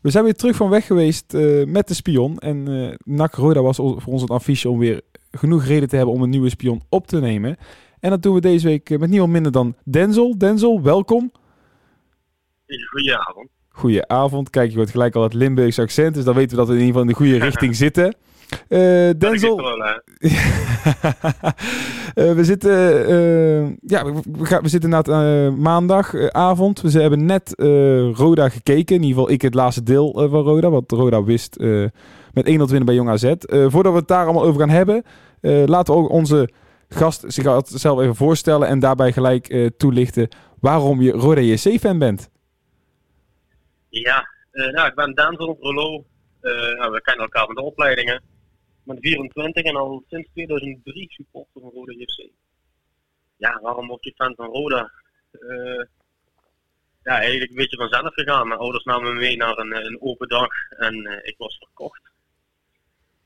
We zijn weer terug van weg geweest uh, met de spion. En uh, NAC Roda was voor ons een affiche om weer genoeg reden te hebben om een nieuwe spion op te nemen. En dat doen we deze week met niemand minder dan Denzel. Denzel, welkom. Goedenavond. Goedenavond. Kijk, je hoort gelijk al het Limburgse accent, dus dan weten we dat we in ieder geval in de goede richting zitten. Uh, Denzel. uh, we zitten, uh, ja, we, we, we zitten na maandagavond. we hebben net Roda gekeken. In ieder geval ik het laatste deel van Roda. Wat Roda wist met 1-0 winnen bij Jong AZ. voordat we het daar allemaal over gaan hebben, laten we ook onze gast zich zelf even voorstellen. En daarbij gelijk toelichten waarom je Roda JC-fan bent. Ja, nou, ik ben Denzel Rollo. Nou, we kennen elkaar van de opleidingen ben 24 en al sinds 2003 supporter van Roda JC. Ja, waarom word je fan van Roda? Uh, ja, eigenlijk een beetje vanzelf gegaan. Mijn ouders namen me mee naar een, een open dag en uh, ik was verkocht.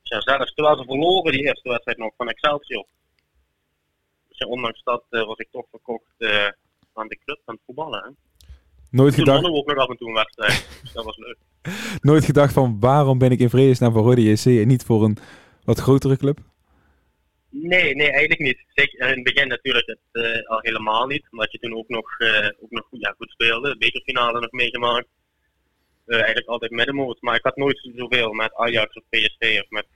Dus ja, zelfs terwijl ze verloren die eerste wedstrijd nog van Excelsior. Dus ja, ondanks dat uh, was ik toch verkocht aan de club, aan het voetballen. Hè. Nooit Toen gedacht... we ook nog af en toe een wedstrijd, dat was leuk. Nooit gedacht van waarom ben ik in vredesnaam voor Roda JC en niet voor een wat grotere club? Nee, nee, eigenlijk niet. Zeker in het begin natuurlijk het, uh, al helemaal niet. Omdat je toen ook nog, uh, ook nog ja, goed speelde. Bekerfinale nog meegemaakt. Uh, eigenlijk altijd middenmoot. Maar ik had nooit zoveel met Ajax of PSV of met,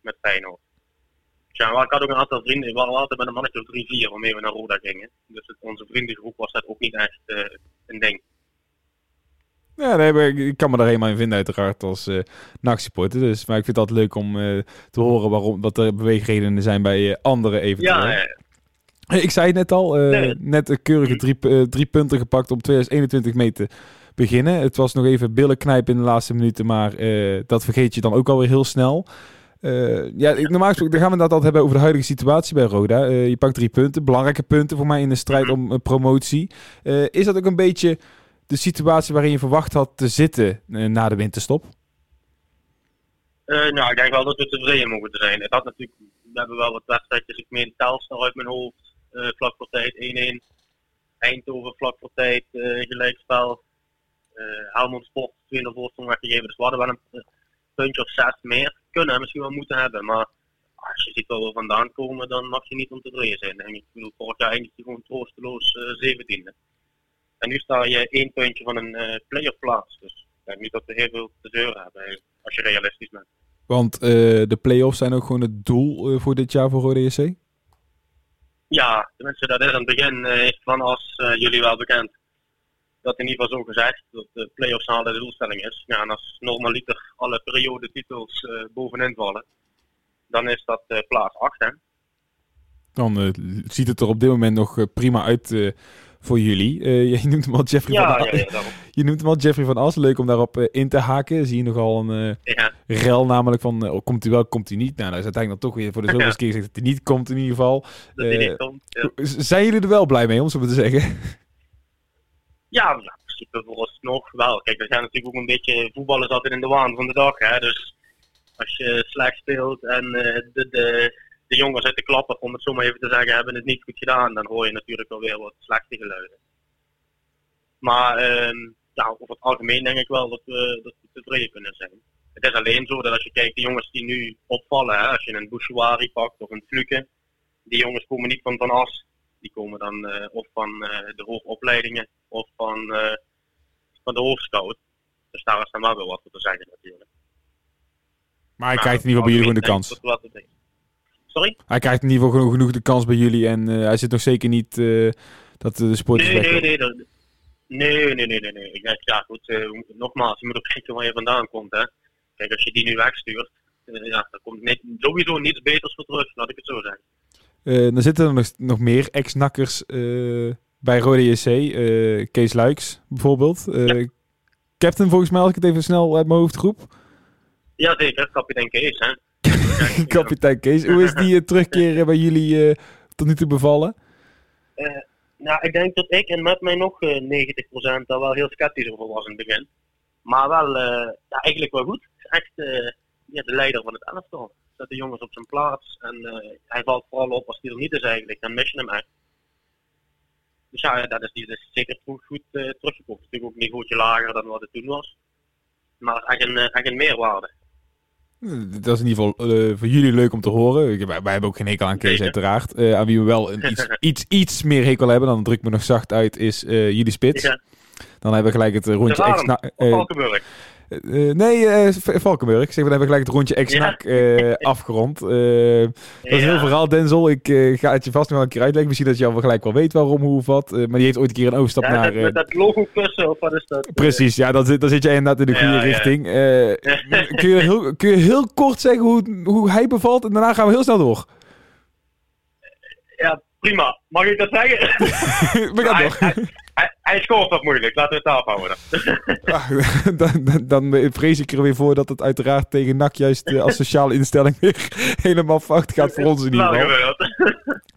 met Feyenoord. Ja, ik had ook een aantal vrienden. We waren altijd met een mannetje of drie, vier waarmee we naar Roda gingen. Dus het, onze vriendengroep was dat ook niet echt een ding. Ja, nee, ik kan me daar helemaal in vinden uiteraard als uh, NAC-supporter. Dus, maar ik vind het altijd leuk om uh, te horen waarom, wat er beweegredenen zijn bij uh, anderen eventueel. Ja. Ik zei het net al, nee. net een keurige drie, drie punten gepakt om 2021 mee te beginnen. Het was nog even billen knijpen in de laatste minuten, maar dat vergeet je dan ook alweer heel snel. ja, normaal gesproken gaan we dat altijd hebben over de huidige situatie bij Roda. je pakt drie punten, belangrijke punten voor mij in de strijd mhm. om promotie. is dat ook een beetje de situatie waarin je verwacht had te zitten uh, na de winterstop? Uh, nou, ik denk wel dat we tevreden mogen zijn. Het had natuurlijk, we hebben wel wat wedstrijdjes. Ik meen Telstar uit mijn hoofd, uh, vlak voor tijd 1-1. Eindhoven vlak voor tijd, gelijkspel. Helmond Sport 2 voorsprong weggegeven. Dus we hadden wel een puntje of zes meer kunnen misschien wel moeten hebben. Maar als je ziet waar we vandaan komen, dan mag je niet ontevreden zijn. Denk ik. bedoel, vorig jaar eindigde gewoon troosteloos 17e. En nu sta je één puntje van een uh, playoff plaats. Dus ik denk niet dat we heel veel te zeuren hebben, als je realistisch bent. Want uh, de play-offs zijn ook gewoon het doel uh, voor dit jaar voor Rode EC? Ja, tenminste dat is aan het begin van als jullie wel bekend. Dat in ieder geval zo gezegd, dat de play-offs halen de doelstelling is. Ja, en als normaliter alle periodetitels bovenin vallen, dan is dat plaats 8 hè. Dan ziet het er op dit moment nog prima uit voor jullie. Uh, je noemt hem al Jeffrey ja, van ja, ja, Je noemt hem al Jeffrey van As. Leuk om daarop uh, in te haken. Zie je nogal een uh, rel namelijk van oh, komt hij wel, komt hij niet. Nou, dat is uiteindelijk dan toch weer voor de zoveelste keer gezegd dat hij niet komt in ieder geval. Dat hij niet komt, Zijn jullie er wel blij mee, om zo maar te zeggen? Ja, in principe vooralsnog wel. Kijk, we zijn natuurlijk ook een beetje... Voetbal is altijd in de waan van de dag, hè. Dus als je slecht speelt en de, de de jongens uit de klapper, om het zo maar even te zeggen, hebben het niet goed gedaan. Dan hoor je natuurlijk wel weer wat slechte geluiden. Maar uh, ja, over het algemeen denk ik wel dat we, dat we tevreden kunnen zijn. Het is alleen zo dat als je kijkt, de jongens die nu opvallen, hè, als je een Bouchouari pakt of een Fluke, die jongens komen niet van Van As. Die komen dan uh, of van uh, de hoogopleidingen of van, uh, van de hoofdscout. Dus daar is dan wel weer wat voor te zeggen natuurlijk. Maar hij krijgt in ieder geval bij jullie gewoon de kans. Sorry? Hij krijgt in ieder geval genoeg, genoeg de kans bij jullie en uh, hij zit nog zeker niet uh, dat de sport nee, nee, nee, dat, nee, nee, nee, nee, nee. Ik denk, ja goed, uh, nogmaals, je moet ook kijken waar je vandaan komt. Hè. Kijk, als je die nu wegstuurt, ja, dan komt net, sowieso niets beters voor terug, laat ik het zo zeggen. dan zitten er nog, nog meer ex-nakkers bij Rode JC. Kees Luiks bijvoorbeeld. Ja. Captain volgens mij, als ik het even snel uit mijn hoofd groep. Ja, zeker. Kapitein Kees, hè. Kapitein Kees, hoe is die uh, terugkeren bij jullie uh, tot nu toe bevallen? Uh, nou, ik denk dat ik en met mij nog 90% daar wel heel sceptisch over was in het begin. Maar wel, ja, eigenlijk wel goed. Echt ja, de leider van het elftal. Zet de jongens op zijn plaats. En hij valt vooral op als hij er niet is eigenlijk. Dan mis je hem echt. Dus ja, dat is, die is zeker goed, goed teruggekomen. Het is natuurlijk ook een niveautje lager dan wat het toen was. maar echt een, echt een meerwaarde. Dat is in ieder geval uh, voor jullie leuk om te horen. Wij, wij hebben ook geen hekel aan Kees, uiteraard. Uh, aan wie we wel een iets, iets, iets meer hekel hebben, dan druk ik me nog zacht uit, is uh, jullie spits. Dan hebben we gelijk het rondje extra. Uh, nee, uh, Valkenburg. Zeg, we hebben gelijk het rondje ex-nak afgerond. dat is heel verhaal, Denzel. Ik ga het je vast nog wel een keer uitleggen. Misschien dat je al gelijk wel weet waarom, hoe of wat. maar die heeft ooit een keer een overstap ja, naar... met dat logo kussen, of wat is dat? Precies, ja, dan, dan zit je inderdaad in de goede richting. kun, je heel, kun je heel kort zeggen hoe, hoe hij bevalt? En daarna gaan we heel snel door. Ja, prima. Mag ik dat zeggen? we gaan door. Hij, hij, hij scoort wat moeilijk, laten we het afhouden. dan, dan, dan, vrees ik er weer voor dat het uiteraard tegen NAC juist uh, als sociale instelling weer helemaal fout gaat voor ons in ieder geval.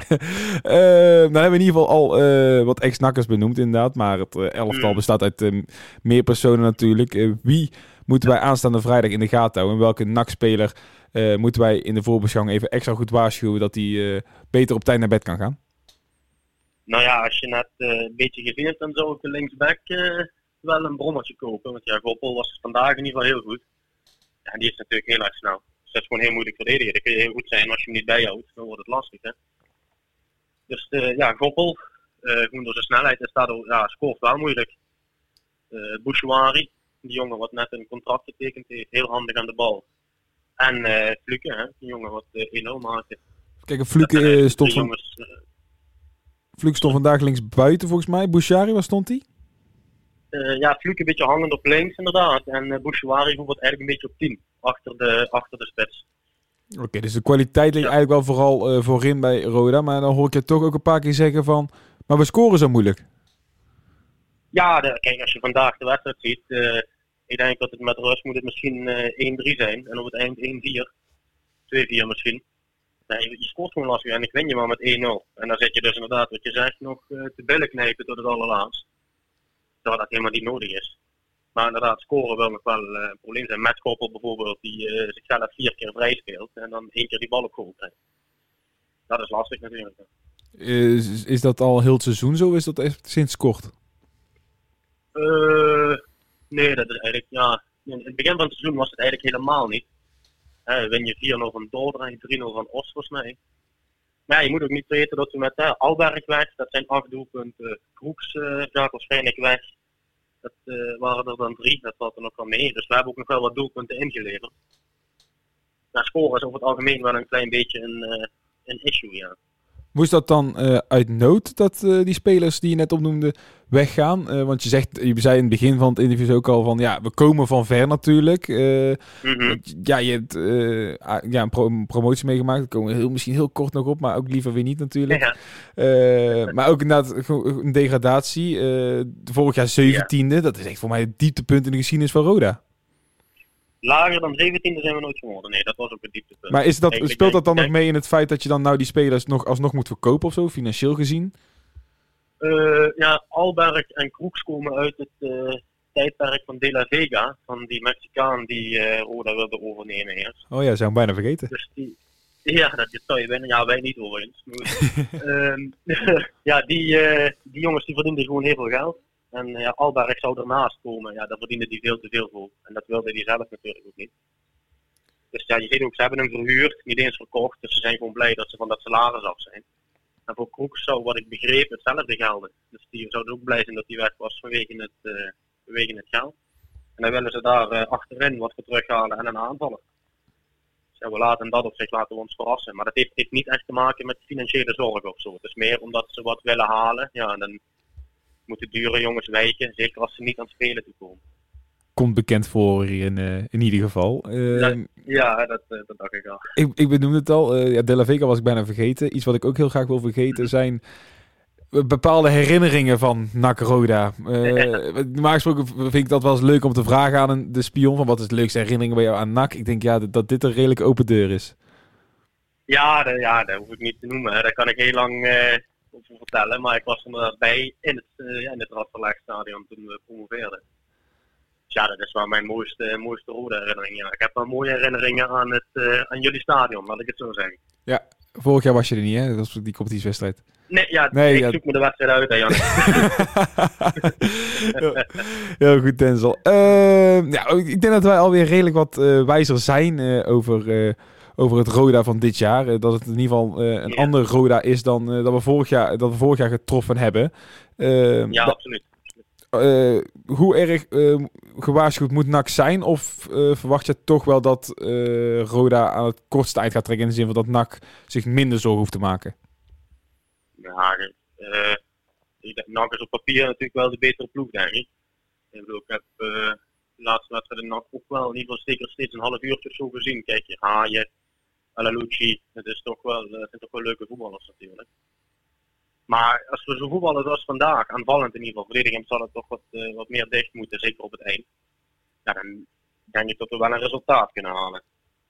uh, dan hebben we in ieder geval al uh, wat ex-nakkers benoemd inderdaad, maar het elftal mm. bestaat uit meer personen natuurlijk. wie moeten wij aanstaande vrijdag in de gaten houden? En welke NAC-speler moeten wij in de voorbeschouwing even extra goed waarschuwen dat hij beter op tijd naar bed kan gaan? Nou ja, als je net uh, een beetje hebt, dan zou ik de linksback uh, wel een brommertje kopen. Want ja, Goppel was vandaag in ieder geval heel goed. Ja, en die is natuurlijk heel erg snel. Dus dat is gewoon heel moeilijk verdedigen. Dat kun je heel goed zijn als je hem niet bijhoudt. Dan wordt het lastig, hè. Dus uh, ja, Goppel, gewoon door zijn snelheid, is daardoor, ja, scoort wel moeilijk. Uh, Bouchouari, die jongen wat net een contract getekend heeft, heel handig aan de bal. En uh, Fluke, hè, die jongen wat uh, 1-0 maakte. Kijk, Fluke stond van... Jongens, Fluke stond vandaag links buiten volgens mij. Bouchari, waar stond hij? Uh, ja, Fluke een beetje hangend op links inderdaad. En uh, Bouchouari bijvoorbeeld eigenlijk een beetje op 10. Achter de, achter de spits. Oké, dus de kwaliteit ligt eigenlijk wel vooral uh, voorin bij Roda. Maar dan hoor ik je toch ook een paar keer zeggen van... Maar we scoren zo moeilijk. Ja, de, kijk, als je vandaag de wedstrijd ziet... ik denk dat het met rust moet het misschien 1-3 zijn. En op het eind 1-4. 2-4 misschien je, je scoort gewoon lastig en ik win je maar met 1-0. En dan zet je dus inderdaad, wat je zegt, nog uh, te billen knijpen tot het allerlaatst. Terwijl dat helemaal niet nodig is. Maar inderdaad, scoren wil nog wel uh, een probleem zijn. Met Koppel bijvoorbeeld, die uh, zichzelf vier keer vrij speelt en dan één keer die bal op goal krijgt. Dat is lastig natuurlijk. Is, is dat al heel het seizoen zo? Is dat echt sinds kort? nee, dat is eigenlijk, ja. In het begin van het seizoen was het eigenlijk helemaal niet. Uh, win je 4-0 van Dordrecht, 3-0 van Os volgens mij. Maar ja, je moet ook niet weten dat we met uh, Alberg weg, dat zijn acht doelpunten. Kroeks uh, gaat waarschijnlijk weg. Dat uh, waren er dan drie, dat valt er nog wel mee. Dus we hebben ook nog wel wat doelpunten ingeleverd. Maar scoren is over het algemeen wel een klein beetje een, uh, een issue, ja. Moest dat dan uh, uit nood dat uh, die spelers die je net opnoemde weggaan? Uh, want je zegt, je zei in het begin van het interview ook al van ja, we komen van ver natuurlijk. Mm -hmm. Ja, je hebt ja, een, pro een, promotie meegemaakt. Daar komen we heel, misschien heel kort nog op, maar ook liever weer niet natuurlijk. Ja. maar ook inderdaad een degradatie. vorig jaar zeventiende, ja. dat is echt voor mij het dieptepunt in de geschiedenis van Roda lager dan 17 zijn we nooit geworden. Nee, dat was ook het dieptepunt. Maar is dat, speelt dat dan nog mee in het feit dat je dan nou die spelers nog alsnog moet verkopen of zo, financieel gezien? Uh, ja, Alberg en Kroeks komen uit het uh, tijdperk van De La Vega, van die Mexicaan die uh, Roda wilde overnemen eerst. Oh ja, zou hem bijna vergeten. Dus die, ja, dat zou je bijna, ja, wij niet overigens. um, ja, die, die jongens die verdienden gewoon heel veel geld. En ja, Alberg zou ernaast komen. Ja, daar verdiende hij veel te veel voor. En dat wilde hij zelf natuurlijk ook niet. Dus ja, je ziet ook, ze hebben hem verhuurd, niet eens verkocht. Dus ze zijn gewoon blij dat ze van dat salaris af zijn. En voor Kroeks zou, wat ik begreep, hetzelfde gelden. Dus die zouden ook blij zijn dat hij weg was vanwege het, uh, vanwege het geld. En dan willen ze daar uh, achterin wat voor terughalen en een aanvallen. Dus we laten dat op zich laten we ons verrassen. Maar dat heeft, heeft niet echt te maken met financiële zorgen of zo. Het is meer omdat ze wat willen halen. Ja, en dan moeten dure jongens wijken, zeker als ze niet aan het spelen toe komen. Komt bekend voor hier in, uh, in ieder geval. Uh, ja, ja dat, uh, dat dacht ik al. Ik, ik benoemde het al, ja, De La Vega was ik bijna vergeten. Iets wat ik ook heel graag wil vergeten zijn bepaalde herinneringen van NAC Roda. Normaal gesproken vind ik dat wel eens leuk om te vragen aan een, de spion van wat is de leukste herinnering bij jou aan NAC. Ik denk ja, dat, dat dit een redelijk open deur is. Ja, de, ja, dat hoef ik niet te noemen. Daar kan ik heel lang over vertellen. Maar ik was er bij in het, uh, in het Radverlaagstadion toen we promoveerden. Dus ja, dat is wel mijn mooiste, mooiste rode herinnering. Ja. Ik heb wel mooie herinneringen aan, het, uh, aan jullie stadion, laat ik het zo zeggen. Ja, vorig jaar was je er niet, hè? Dat was die competitiewedstrijd. Nee, ja, nee, ik zoek me de wedstrijd uit, hè, Jan. Heel goed, Denzel. Uh, ja, ik denk dat wij alweer redelijk wat uh, wijzer zijn uh, over, over het Roda van dit jaar. dat het in ieder geval een ja. ander Roda is dan dat, we vorig jaar, dat we vorig jaar getroffen hebben. Ehm, ja, absoluut. hoe erg gewaarschuwd moet NAC zijn? Of verwacht je toch wel dat Roda aan het kortste eind gaat trekken in de zin van dat NAC zich minder zorgen hoeft te maken? Ja, uh, NAC is op papier natuurlijk wel de betere ploeg, denk ik. Ik bedoel, ik heb uh, de laatste wedstrijd NAC ook wel in ieder geval zeker steeds een half uurtje zo gezien. Kijk, je Haaien, Alalucci, het is toch wel, het zijn toch wel leuke voetballers natuurlijk. Maar als we zo voetballen zoals vandaag, aanvallend in ieder geval, verdedigend zal het toch wat, uh, wat meer dicht moeten, zeker op het eind. Ja, dan denk ik dat we wel een resultaat kunnen halen.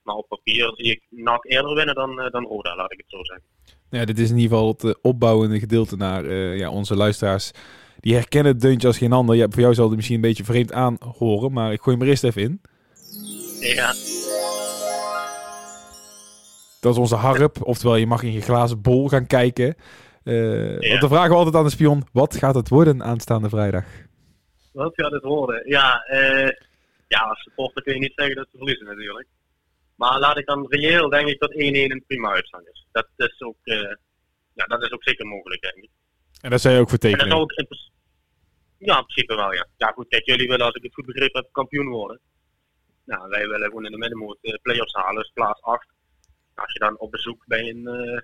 Maar op papier zie ik NAC eerder winnen dan, uh, dan Roda, laat ik het zo zeggen. Ja, dit is in ieder geval het opbouwende gedeelte naar uh, ja, onze luisteraars. Die herkennen het deuntje als geen ander. Ja, voor jou zal het misschien een beetje vreemd aanhoren, maar ik gooi hem er eerst even in. Ja. Dat is onze harp, oftewel je mag in je glazen bol gaan kijken. Uh, ja. Want dan vragen we altijd aan de spion, wat gaat het worden aanstaande vrijdag? Wat gaat het worden? Ja, uh, ja als supporter kun je niet zeggen dat ze verliezen natuurlijk. Maar laat ik dan reëel denk ik dat 1-1 een prima uitslag is. Dat is ook, uh, ja, dat is ook zeker mogelijk, denk ik. En dat zou je ook vertekenen? En dat ook ja, in principe wel, ja. Ja, goed, kijk, jullie willen, als ik het goed begrepen heb, kampioen worden. Nou, wij willen gewoon in de middenmoot play-offs halen, dus plaats 8. Als je dan op bezoek bij een, uh,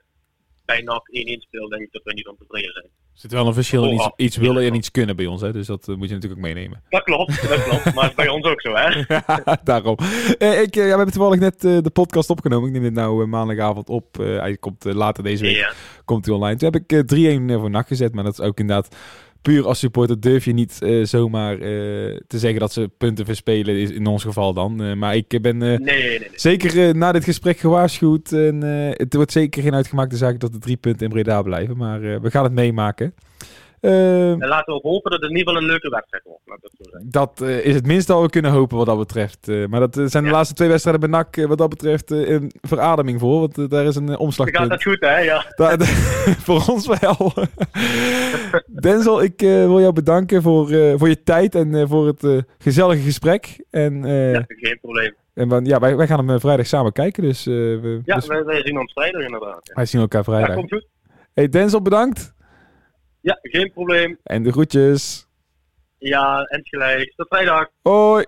bij NAC 1-1 speelt, denk ik dat we niet ontevreden zijn. Er zit wel een verschil in iets, iets willen en iets kunnen bij ons, hè? dus dat uh, moet je natuurlijk ook meenemen. Dat klopt, dat klopt, maar bij ons ook zo, hè? daarom. Uh, ik, ja, we hebben toevallig net uh, de podcast opgenomen. Ik neem dit nou maandagavond op. hij komt later deze week, komt hij online. Toen heb ik 3-1 voor NAC gezet, maar dat is ook inderdaad puur als supporter durf je niet uh, zomaar uh, te zeggen dat ze punten verspelen, is in ons geval dan. Uh, maar ik ben nee, nee, nee, zeker na dit gesprek gewaarschuwd. En, het wordt zeker geen uitgemaakte zaak dat de drie punten in Breda blijven. Maar we gaan het meemaken. Uh, en laten we hopen dat het in ieder geval een leuke wedstrijd wordt. Dat, dat uh, is het minste al we kunnen hopen wat dat betreft. Uh, maar dat zijn de ja. laatste twee wedstrijden bij NAC wat dat betreft een verademing voor. Want daar is een omslagpunt. gaat dat goed hè, ja. Da voor ons wel. Denzel, ik wil jou bedanken voor, voor je tijd en voor het gezellige gesprek. En, ja, geen probleem. En ja, wij, wij gaan hem vrijdag samen kijken. Dus, we, ja, dus... Wij, wij, zien ons vrijdag inderdaad. Ja. Wij zien elkaar vrijdag. Ja, komt goed. Hey Denzel, bedankt. Ja, geen probleem. En de groetjes. Ja, en gelijk. Tot vrijdag. Hoi.